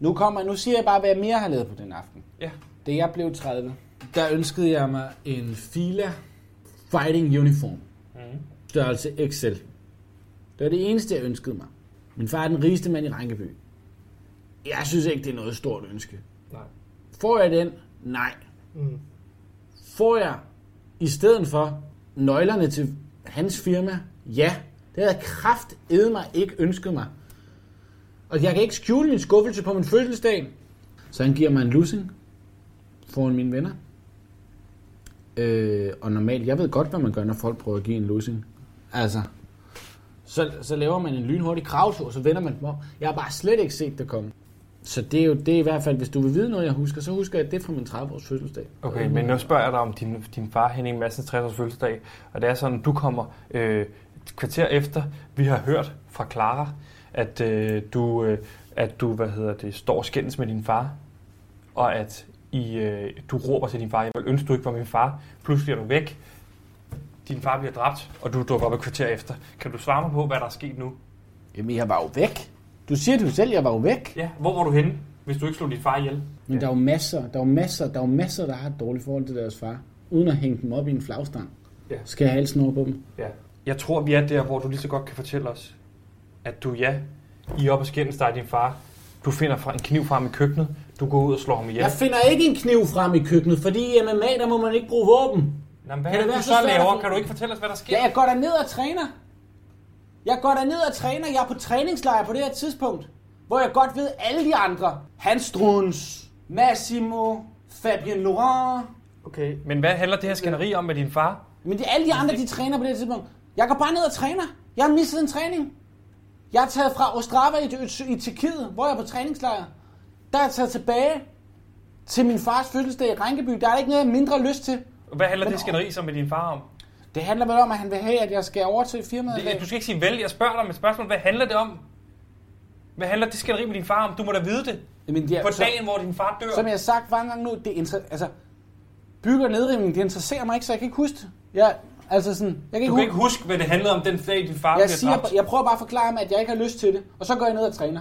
Speaker 8: Nu, kommer, nu siger jeg bare, hvad jeg mere har lavet på den aften.
Speaker 2: Ja.
Speaker 8: Da jeg blev 30, der ønskede jeg mig en Fila Fighting Uniform. Størrelse XL. Det var det eneste, jeg ønskede mig. Min far er den rigeste mand i Rankeby. Jeg synes ikke, det er noget stort ønske.
Speaker 2: Nej.
Speaker 8: Får jeg den? Nej.
Speaker 7: Mm.
Speaker 8: Får jeg i stedet for nøglerne til hans firma? Ja. Det havde jeg kraft mig ikke ønsket mig. Og jeg kan ikke skjule min skuffelse på min fødselsdag. Så han giver mig en lussing foran mine venner. Øh, og normalt, jeg ved godt, hvad man gør, når folk prøver at give en lussing. Altså, så, så laver man en lynhurtig kravtur, så vender man dem op. Jeg har bare slet ikke set det komme. Så det er jo det er i hvert fald, hvis du vil vide noget, jeg husker, så husker jeg det fra min 30-års fødselsdag.
Speaker 2: Okay, men nu spørger jeg dig om din, din far Henning Madsens 60 års fødselsdag, og det er sådan, du kommer øh, et kvarter efter, vi har hørt fra Clara, at øh, du, øh, at du hvad hedder det, står skændes med din far, og at I, øh, du råber til din far, jeg vil ønske, du ikke var min far, pludselig er du væk, din far bliver dræbt, og du dukker op et kvarter efter. Kan du svare mig på, hvad der er sket nu?
Speaker 8: Jamen, jeg var jo væk. Du siger det jo selv, jeg var jo væk.
Speaker 2: Ja, hvor var du henne, hvis du ikke slog din far ihjel?
Speaker 8: Men der er jo masser, der er jo masser, der er jo masser, der har et dårligt forhold til deres far. Uden at hænge dem op i en flagstang.
Speaker 2: Ja.
Speaker 8: Skal jeg have halsen over på dem?
Speaker 2: Ja. Jeg tror, vi er der, hvor du lige så godt kan fortælle os, at du, ja, I er oppe og skændes dig din far. Du finder fra en kniv frem i køkkenet. Du går ud og slår ham ihjel.
Speaker 8: Jeg finder ikke en kniv frem i køkkenet, fordi i MMA, der må man ikke bruge våben.
Speaker 2: Nå, hvad
Speaker 8: Kan det være
Speaker 2: du
Speaker 8: så
Speaker 2: så laver? Kan du ikke fortælle os, hvad der sker?
Speaker 8: Ja, jeg går der ned og træner. Jeg går ned og træner. Jeg er på træningslejr på det her tidspunkt. Hvor jeg godt ved alle de andre. Hans Struns, Massimo, Fabien Laurent.
Speaker 7: Okay.
Speaker 2: Men hvad handler det her skænderi om med din far?
Speaker 8: Men det er alle de andre, de træner på det her tidspunkt. Jeg går bare ned og træner. Jeg har mistet en træning. Jeg er taget fra Ostrava i, i, i Tjekkiet, hvor jeg er på træningslejr. Der er jeg taget tilbage til min fars fødselsdag i Rankeby. Der er der ikke noget, jeg mindre lyst til.
Speaker 2: Hvad handler
Speaker 8: Men-
Speaker 2: det skænderi så med din far om?
Speaker 8: Det handler vel om, at han vil have, at jeg skal over til firmaet.
Speaker 2: Det, du skal ikke sige vel, jeg spørger dig med et spørgsmål. Hvad handler det om?
Speaker 9: Hvad handler det skænderi med din far om? Du må da vide det.
Speaker 8: Jamen, er,
Speaker 9: På
Speaker 8: så-
Speaker 9: dagen, hvor din far dør.
Speaker 8: Som jeg har sagt mange gange nu, det inter- altså, bygger nedrivning, det interesserer mig ikke, så jeg kan ikke huske det. Jeg, altså sådan, jeg kan ikke,
Speaker 9: Du kan ikke huske, hvad det handlede om den dag, din far
Speaker 8: jeg,
Speaker 9: bliver
Speaker 8: siger,
Speaker 9: dræbt.
Speaker 8: jeg prøver bare at forklare ham, at jeg ikke har lyst til det, og så går jeg ned og træner.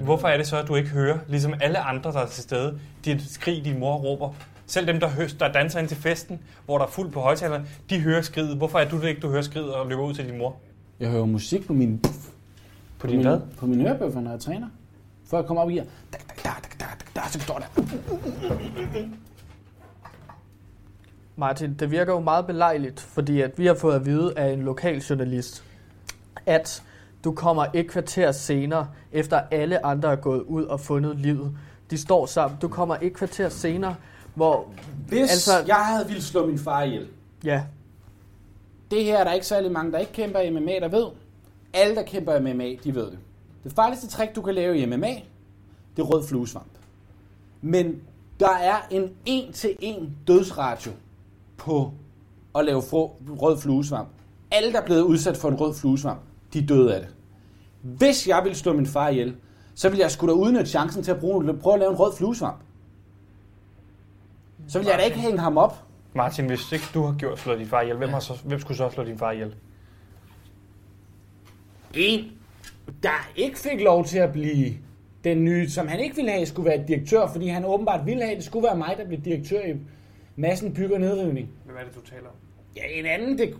Speaker 9: Hvorfor er det så, at du ikke hører, ligesom alle andre, der er til stede, dit skrig, din mor råber? Selv dem, der, hø- der danser ind til festen, hvor der er fuld på højtalerne, de hører skridet. Hvorfor er du det ikke, du hører skridet og løber ud til din mor?
Speaker 8: Jeg hører musik på min,
Speaker 9: På
Speaker 8: på
Speaker 9: din hvad?
Speaker 8: min, på min ørebøffer, når jeg træner. Før jeg kommer op i her. Da, da, da, da, da, da, da, så står der.
Speaker 7: Martin, det virker jo meget belejligt, fordi at vi har fået at vide af en lokal journalist, at du kommer et kvarter senere, efter alle andre er gået ud og fundet livet. De står sammen. Du kommer et kvarter senere, hvor...
Speaker 8: Hvis altså, jeg havde ville slå min far ihjel.
Speaker 7: Ja,
Speaker 8: Det her er der ikke særlig mange, der ikke kæmper i MMA, der ved. Alle, der kæmper i MMA, de ved det. Det farligste trick, du kan lave i MMA, det er rød fluesvamp. Men der er en en-til-en dødsratio på at lave rød fluesvamp. Alle, der er blevet udsat for en rød fluesvamp, de er døde af det. Hvis jeg ville slå min far ihjel, så ville jeg skulle da udnytte chancen til at bruge, prøve at lave en rød fluesvamp. Så ville jeg da ikke hænge ham op.
Speaker 9: Martin, hvis ikke du har gjort slået din far ihjel, hvem, har så, hvem skulle så slå din far ihjel?
Speaker 8: en, der ikke fik lov til at blive den nye, som han ikke ville have, skulle være direktør, fordi han åbenbart ville have, at det skulle være mig, der blev direktør i massen bygger nedrivning.
Speaker 9: Hvem er det, du taler om?
Speaker 8: Ja, en anden, det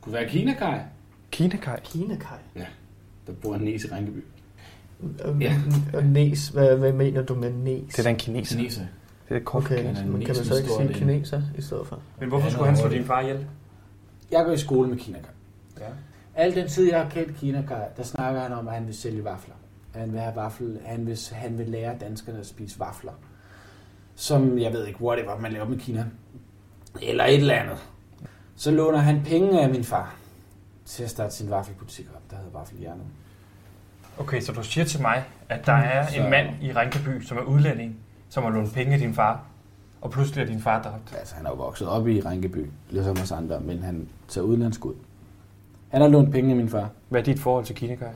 Speaker 8: kunne være Kina Kai.
Speaker 9: Kina Kai.
Speaker 7: Kina Kai.
Speaker 8: Ja, der bor en næs i Ringkøby.
Speaker 7: Ja. Og næs, hvad, hvad mener du med næs?
Speaker 9: Det er den kineser.
Speaker 8: Kineser.
Speaker 9: Det er kort.
Speaker 7: Okay,
Speaker 8: er
Speaker 7: men kan man så ikke sige kineser i stedet for?
Speaker 9: Men hvorfor
Speaker 8: Ja,
Speaker 9: skulle han slå din far ihjel?
Speaker 8: Jeg går i skole med Kina.
Speaker 9: Ja.
Speaker 8: Al den tid, jeg har kendt Kina der snakker han om, at han vil sælge vafler. Han vil have vaffel, han vil, han vil lære danskerne at spise vafler. Som, jeg ved ikke, whatever, man laver med Kina. Eller et eller andet. Så låner han penge af min far til at starte sin vaffelbutik op, der hedder Vaffelhjernet.
Speaker 9: Okay, så du siger til mig, at der er
Speaker 8: Så-
Speaker 9: en mand i Rinkeby, som er udlænding, som har lånt penge af din far, og pludselig er din far dræbt.
Speaker 8: Altså, han er jo vokset op i Rinkeby, ligesom os andre, men han tager udlandsk ud. Han har lånt penge af min far.
Speaker 9: Hvad er dit forhold til Kina Kai?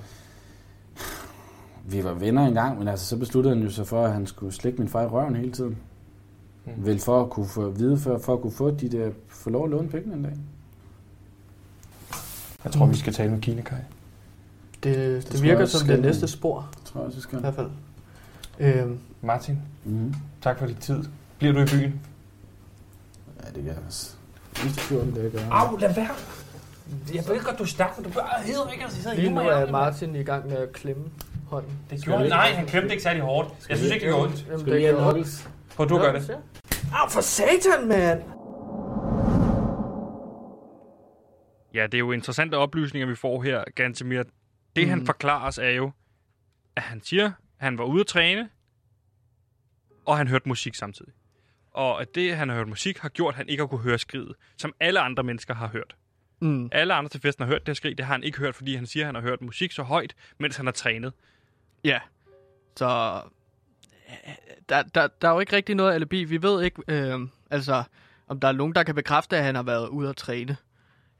Speaker 8: Vi var venner engang, men altså, så besluttede han jo sig for, at han skulle slikke min far i røven hele tiden.
Speaker 9: Mm.
Speaker 8: Vel for at kunne få vide, for, for at kunne få de der, få lov at låne penge en dag.
Speaker 9: Jeg tror, vi skal tale med Kina Kai.
Speaker 7: Det, det, det virker
Speaker 8: jeg,
Speaker 7: som det næste spor,
Speaker 8: Det tror jeg også, jeg skal.
Speaker 7: i hvert fald. Øhm,
Speaker 9: Martin,
Speaker 8: Mm-hmm.
Speaker 9: tak for din tid. Bliver du i byen?
Speaker 8: Ja, det kan jeg også. Næste 14 dage gør jeg.
Speaker 9: Au, lad være. Jeg ved godt, du er stærk, men du bare hedder ikke at sidde
Speaker 7: lige nu er Martin i gang med at klemme hånden.
Speaker 9: Det gjorde Nej, han klemte ikke særlig hårdt. Jeg synes ikke, det gjorde ondt.
Speaker 8: Skal vi lige have knuckles?
Speaker 9: Prøv du at gøre det.
Speaker 7: Au, for satan, mand!
Speaker 2: Ja, det er jo interessante oplysninger, vi får her, Gantemir. Det, mm. han forklarer os, er jo, at han siger, at han var ude at træne, og han hørte musik samtidig. Og at det, han har hørt musik, har gjort, at han ikke har kunne høre skridet, som alle andre mennesker har hørt.
Speaker 7: Mm.
Speaker 2: Alle andre til festen har hørt det her skrig, det har han ikke hørt, fordi han siger, at han har hørt musik så højt, mens han har trænet.
Speaker 7: Ja, så øh, der, der, der er jo ikke rigtig noget alibi. Vi ved ikke, øh, altså, om der er nogen, der kan bekræfte, at han har været ude at træne.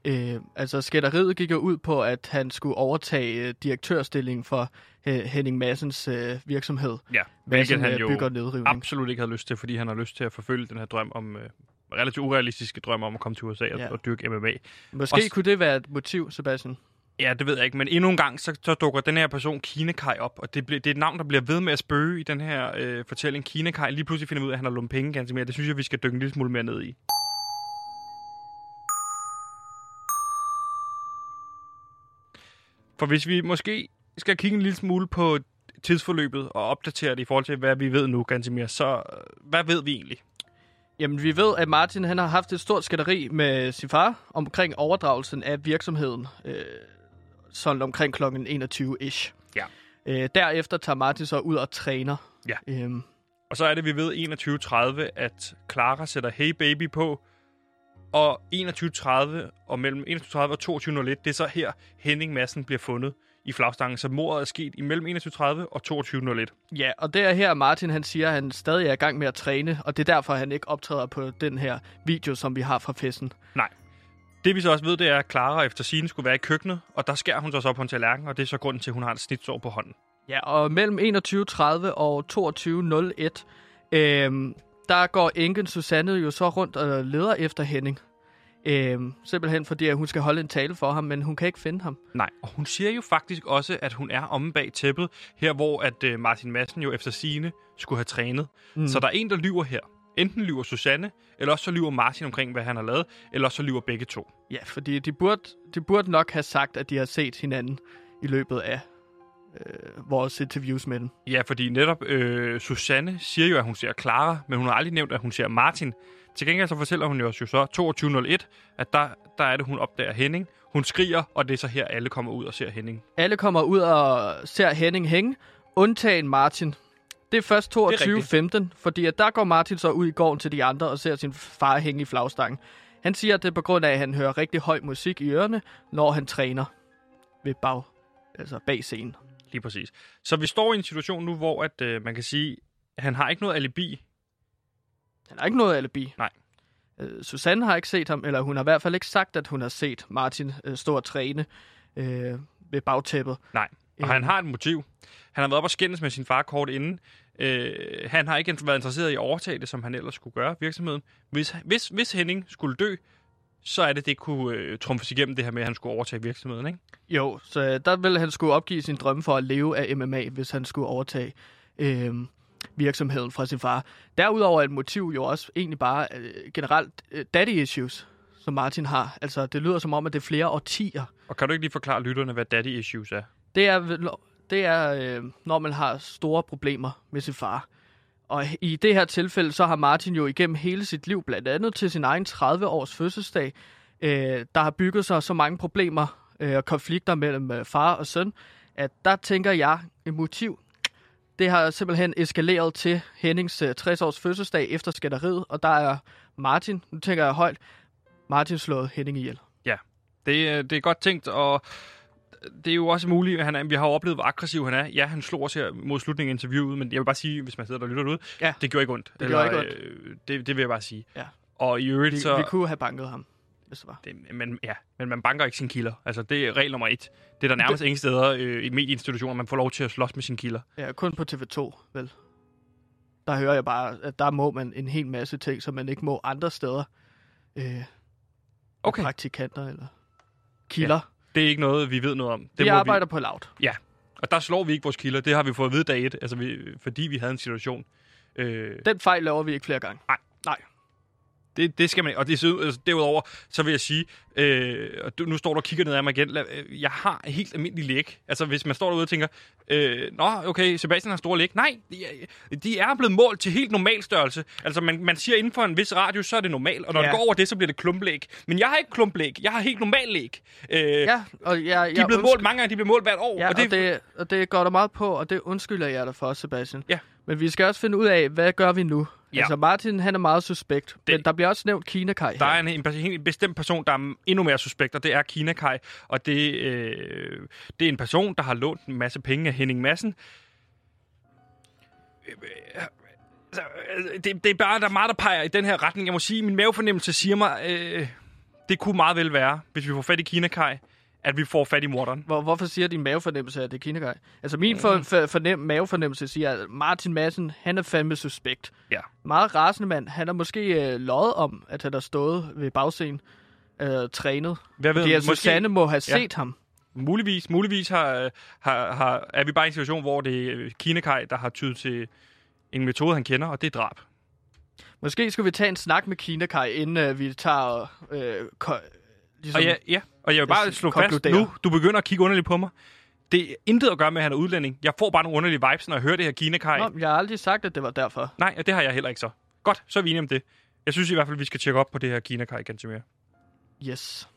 Speaker 7: Øh, altså, skætteriet gik jo ud på, at han skulle overtage øh, direktørstillingen for øh, Henning Massens øh, virksomhed.
Speaker 2: Ja, hvilket
Speaker 7: Madsen,
Speaker 2: han
Speaker 7: øh,
Speaker 2: jo
Speaker 7: bygger nedrivning.
Speaker 2: absolut ikke havde lyst til, fordi han har lyst til at forfølge den her drøm om, øh, relativt urealistiske drøm om at komme til USA og,
Speaker 7: Ja.
Speaker 2: og dyrke MMA.
Speaker 7: Måske
Speaker 2: Også-
Speaker 7: kunne det være et motiv, Sebastian.
Speaker 2: Ja, det ved jeg ikke, men endnu en gang, så, så dukker den her person Kinekai op, og det, bliver, det er et navn, der bliver ved med at spøge i den her øh, fortælling. Kinekai lige pludselig finder ud af, at han har lånt penge ganske mere. Det synes jeg, vi skal dykke en lille smule mere ned i. For hvis vi måske skal kigge en lille smule på tidsforløbet og opdatere det i forhold til, hvad vi ved nu, Gansimir, så øh, hvad ved vi egentlig?
Speaker 7: Jamen, vi ved, at Martin han har haft et stort skatteri med sin far omkring overdragelsen af virksomheden, øh, sådan omkring kl. 21-ish.
Speaker 2: Ja.
Speaker 7: Øh, derefter tager Martin så ud og træner.
Speaker 2: Ja.
Speaker 7: Øhm,
Speaker 2: Og så er det, vi ved 21.30, at Clara sætter Hey Baby på, og 21.30 og mellem 21.30 og 22.01, det er så her Henning Madsen bliver fundet i flagstangen. Så mordet er sket imellem 21.30 og 22.01.
Speaker 7: ja, og det er her, Martin han siger, at han stadig er i gang med at træne, og det er derfor, han ikke optræder på den her video, som vi har fra festen.
Speaker 2: Det Det vi så også ved, det er, at Clara efter sine skulle være i køkkenet, og der skærer hun sig så på en tallerken, og det er så grunden til, at hun har et snitsår på hånden.
Speaker 7: Ja, og mellem 21.30 og 22.01, øhm, der går enken Susanne jo så rundt og leder efter Henning. Øhm, simpelthen fordi, at hun skal holde en tale for ham, men hun kan ikke finde ham.
Speaker 2: Nej, og hun siger jo faktisk også, at hun er omme bag tæppet, her hvor at øh, Martin Madsen jo efter sine skulle have trænet. Mm. Så der er en, der lyver her. Enten lyver Susanne, eller også så lyver Martin omkring, hvad han har lavet, eller også så lyver begge to.
Speaker 7: Ja, fordi de burde, de burde nok have sagt, at de har set hinanden i løbet af øh, vores interviews med den.
Speaker 2: Ja, fordi netop øh, Susanne siger jo, at hun ser Clara, men hun har aldrig nævnt, at hun ser Martin. Til gengæld så fortæller hun jo os jo så 22.01, at der, der er det, hun opdager Henning. Hun skriger, og det er så her, alle kommer ud og ser Henning.
Speaker 7: Alle kommer ud og ser Henning hænge, undtagen Martin. Det er først
Speaker 2: Det er
Speaker 7: 22.15, fordi at der går Martin så ud i gården til de andre og ser sin far hænge i flagstangen. Han siger, at det er på grund af, at han hører rigtig høj musik i ørerne, når han træner ved bag, altså bag scenen.
Speaker 2: Lige præcis. Så vi står i en situation nu, hvor at, øh, man kan sige, at han har ikke noget alibi.
Speaker 7: Han har ikke noget alibi.
Speaker 2: Nej.
Speaker 7: Øh, Susanne har ikke set ham, eller hun har i hvert fald ikke sagt, at hun har set Martin øh, stå og træne øh, ved bagtæppet.
Speaker 2: Nej, og
Speaker 7: Øh.
Speaker 2: han har et motiv. Han har været op og skændes med sin far kort inden. Øh, han har ikke været interesseret i at overtage det, som han ellers skulle gøre, virksomheden. Hvis, hvis, hvis Henning skulle dø, så er det, det kunne øh, trumfes igennem det her med, at han skulle overtage virksomheden, ikke?
Speaker 7: Jo, så øh, der ville han skulle opgive sin drømme for at leve af MMA, hvis han skulle overtage øh, virksomheden fra sin far. Derudover er et motiv jo også egentlig bare øh, generelt øh, daddy issues, som Martin har. Altså, det lyder som om, at det er flere årtier.
Speaker 2: Og kan du ikke lige forklare lytterne, hvad daddy issues er?
Speaker 7: Det er, det er øh, når man har store problemer med sin far. Og i det her tilfælde, så har Martin jo igennem hele sit liv, blandt andet til sin egen 30-års fødselsdag, øh, der har bygget sig så mange problemer øh, og konflikter mellem øh, far og søn, at der tænker jeg, et motiv, det har simpelthen eskaleret til Hennings øh, 60-års fødselsdag efter skænderiet, og der er Martin, nu tænker jeg højt, Martin slået Henning ihjel.
Speaker 2: Ja, Det, øh, det er godt tænkt, og det er jo også muligt, at han er, vi har jo oplevet, hvor aggressiv han er. Ja, han slog os her mod slutningen af interviewet, men jeg vil bare sige, hvis man sidder der og lytter derude,
Speaker 7: Ja.
Speaker 2: det gjorde ikke ondt.
Speaker 7: Det gjorde ikke ondt.
Speaker 2: Øh, det, det vil jeg bare sige.
Speaker 7: Ja.
Speaker 2: Og i øvrigt
Speaker 7: Vi,
Speaker 2: så...
Speaker 7: vi kunne have banket ham, hvis det var.
Speaker 2: Det, men, ja, men man banker ikke sine kilder. Altså, det er regel nummer et. Det er der nærmest ingen steder øh, i medieinstitutioner, man får lov til at slås med sine kilder.
Speaker 7: Ja, kun på TV2, vel? Der hører jeg bare, at der må man en hel masse ting, som man ikke må andre steder. Øh,
Speaker 2: Okay.
Speaker 7: okay. Praktikanter eller kilder.
Speaker 2: Det er ikke noget, vi ved noget om. Det.
Speaker 7: Vi arbejder på laut.
Speaker 2: Ja, og der slår vi ikke vores kilder. Det har vi fået at vide dag et, altså vi, fordi vi havde en situation. Øh,
Speaker 7: Den fejl laver vi ikke flere gange.
Speaker 2: Nej.
Speaker 7: Nej.
Speaker 2: Det, det skal man ikke. Og det, altså, derudover, så vil jeg sige, øh, og du, nu står du og kigger ned ad mig igen, øh, jeg har helt almindelig læg. Altså, hvis man står derude og tænker, øh, nå, okay, Sebastian har store læg. Nej, de, er- de er blevet målt til helt normal størrelse. Altså, man, man siger, inden for en vis radius, så er det normalt, og når
Speaker 7: Ja.
Speaker 2: det går over det, så bliver det klumplæg. Men jeg har ikke klumplæg, jeg har helt normal læg. Øh,
Speaker 7: Ja, og jeg,
Speaker 2: de er blevet målt mange gange, de bliver målt hvert år.
Speaker 7: Ja,
Speaker 2: og det,
Speaker 7: og det, og det går der meget på, og det undskylder jeg dig for, Sebastian.
Speaker 2: Ja.
Speaker 7: Men vi skal også finde ud af, hvad gør vi nu?
Speaker 2: Ja.
Speaker 7: Altså, Martin, han er meget suspekt. Det... Men der bliver også nævnt Kina Kai
Speaker 2: Der er en, en, en, bestemt person, der er endnu mere suspekt, og det er Kina Kai. Og det, øh, det er en person, der har lånt en masse penge af Henning Madsen. Øh, øh, øh, Det, det er bare, der er meget, der peger i den her retning. Jeg må sige, min mavefornemmelse siger mig, øh, det kunne meget vel være, hvis vi får fat i Kina Kai, at vi får fat i morderen.
Speaker 7: Hvor, hvorfor siger din mavefornemmelse, at det er Kai? Altså, min for, for, fornem, mavefornemmelse siger, at Martin Madsen, han er fandme suspekt.
Speaker 2: Ja.
Speaker 7: Meget rasende mand. Han har måske øh, løjet om, at han har stået ved bagscenen øh, trænet.
Speaker 2: Hvad ved
Speaker 7: Fordi at Susanne må have
Speaker 2: Ja.
Speaker 7: set ham.
Speaker 2: Muligvis, muligvis har, har, har, er vi bare i en situation, hvor det er Kina Kai, der har tydet til en metode, han kender, og det er drab.
Speaker 7: Måske skulle vi tage en snak med Kina Kai, inden øh, vi tager... Øh, ligesom,
Speaker 2: Og ja, ja, og jeg vil bare slå fast nu, du begynder at kigge underligt på mig. Det er intet at gøre med, at han er udlænding. Jeg får bare nogle underlige vibes, når jeg hører det her kina -kaj.
Speaker 7: Nå, jeg har aldrig sagt, at det var derfor.
Speaker 2: Nej, og det har jeg heller ikke så. Godt, så er vi enige om det. Jeg synes i hvert fald, vi skal tjekke op på det her kina -kaj ganske mere.
Speaker 7: Yes.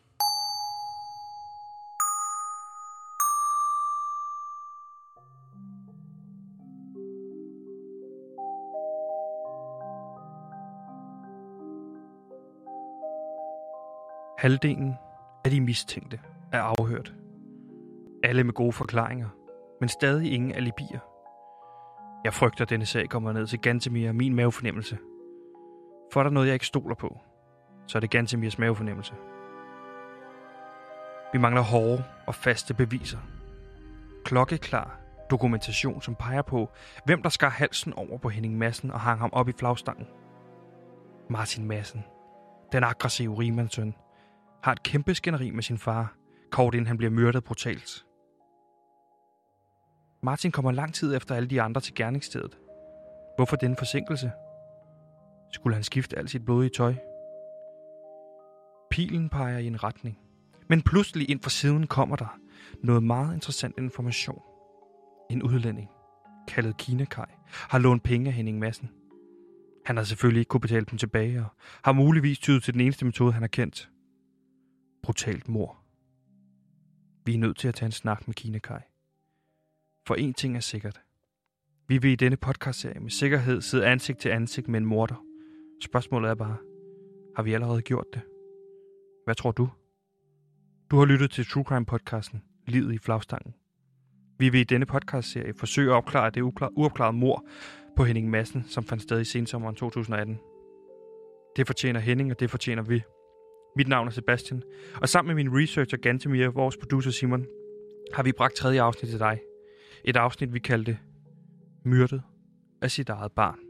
Speaker 2: Halvdelen af de mistænkte er afhørt. Alle med gode forklaringer, men stadig ingen alibier. Jeg frygter, at denne sag kommer ned til Gantemir og min mavefornemmelse. For er der noget, jeg ikke stoler på, så er det Gantemirs mavefornemmelse. Vi mangler hårde og faste beviser. Klokkeklar dokumentation, som peger på, hvem der skar halsen over på Henning Madsen og hang ham op i flagstangen. Martin Madsen, den aggressive rimandsøn, har et kæmpe skænderi med sin far, kort inden han bliver myrdet brutalt. Martin kommer lang tid efter alle de andre til gerningsstedet. Hvorfor denne forsinkelse? Skulle han skifte alt sit blodige tøj? Pilen peger i en retning. Men pludselig ind fra siden kommer der noget meget interessant information. En udlænding, kaldet Kinakaj, har lånt penge af Henning Madsen. Han har selvfølgelig ikke kunne betale dem tilbage, og har muligvis tydet til den eneste metode, han har kendt. Brutalt mor. Vi er nødt til at tage en snak med Kinakaj. For en ting er sikkert. Vi vil i denne podcastserie med sikkerhed sidde ansigt til ansigt med en morder. Spørgsmålet er bare, har vi allerede gjort det? Hvad tror du? Du har lyttet til True Crime podcasten Livet i flagstangen. Vi vil i denne podcastserie forsøge at opklare det uopklarede mor på Henning Madsen, som fandt sted i sensommeren 2018. Det fortjener Henning, og det fortjener vi. Mit navn er Sebastian, og sammen med min researcher Gantemir vores producer Simon, har vi bragt tredje afsnit til dig. Et afsnit, vi kaldte Myrdet af sit eget barn.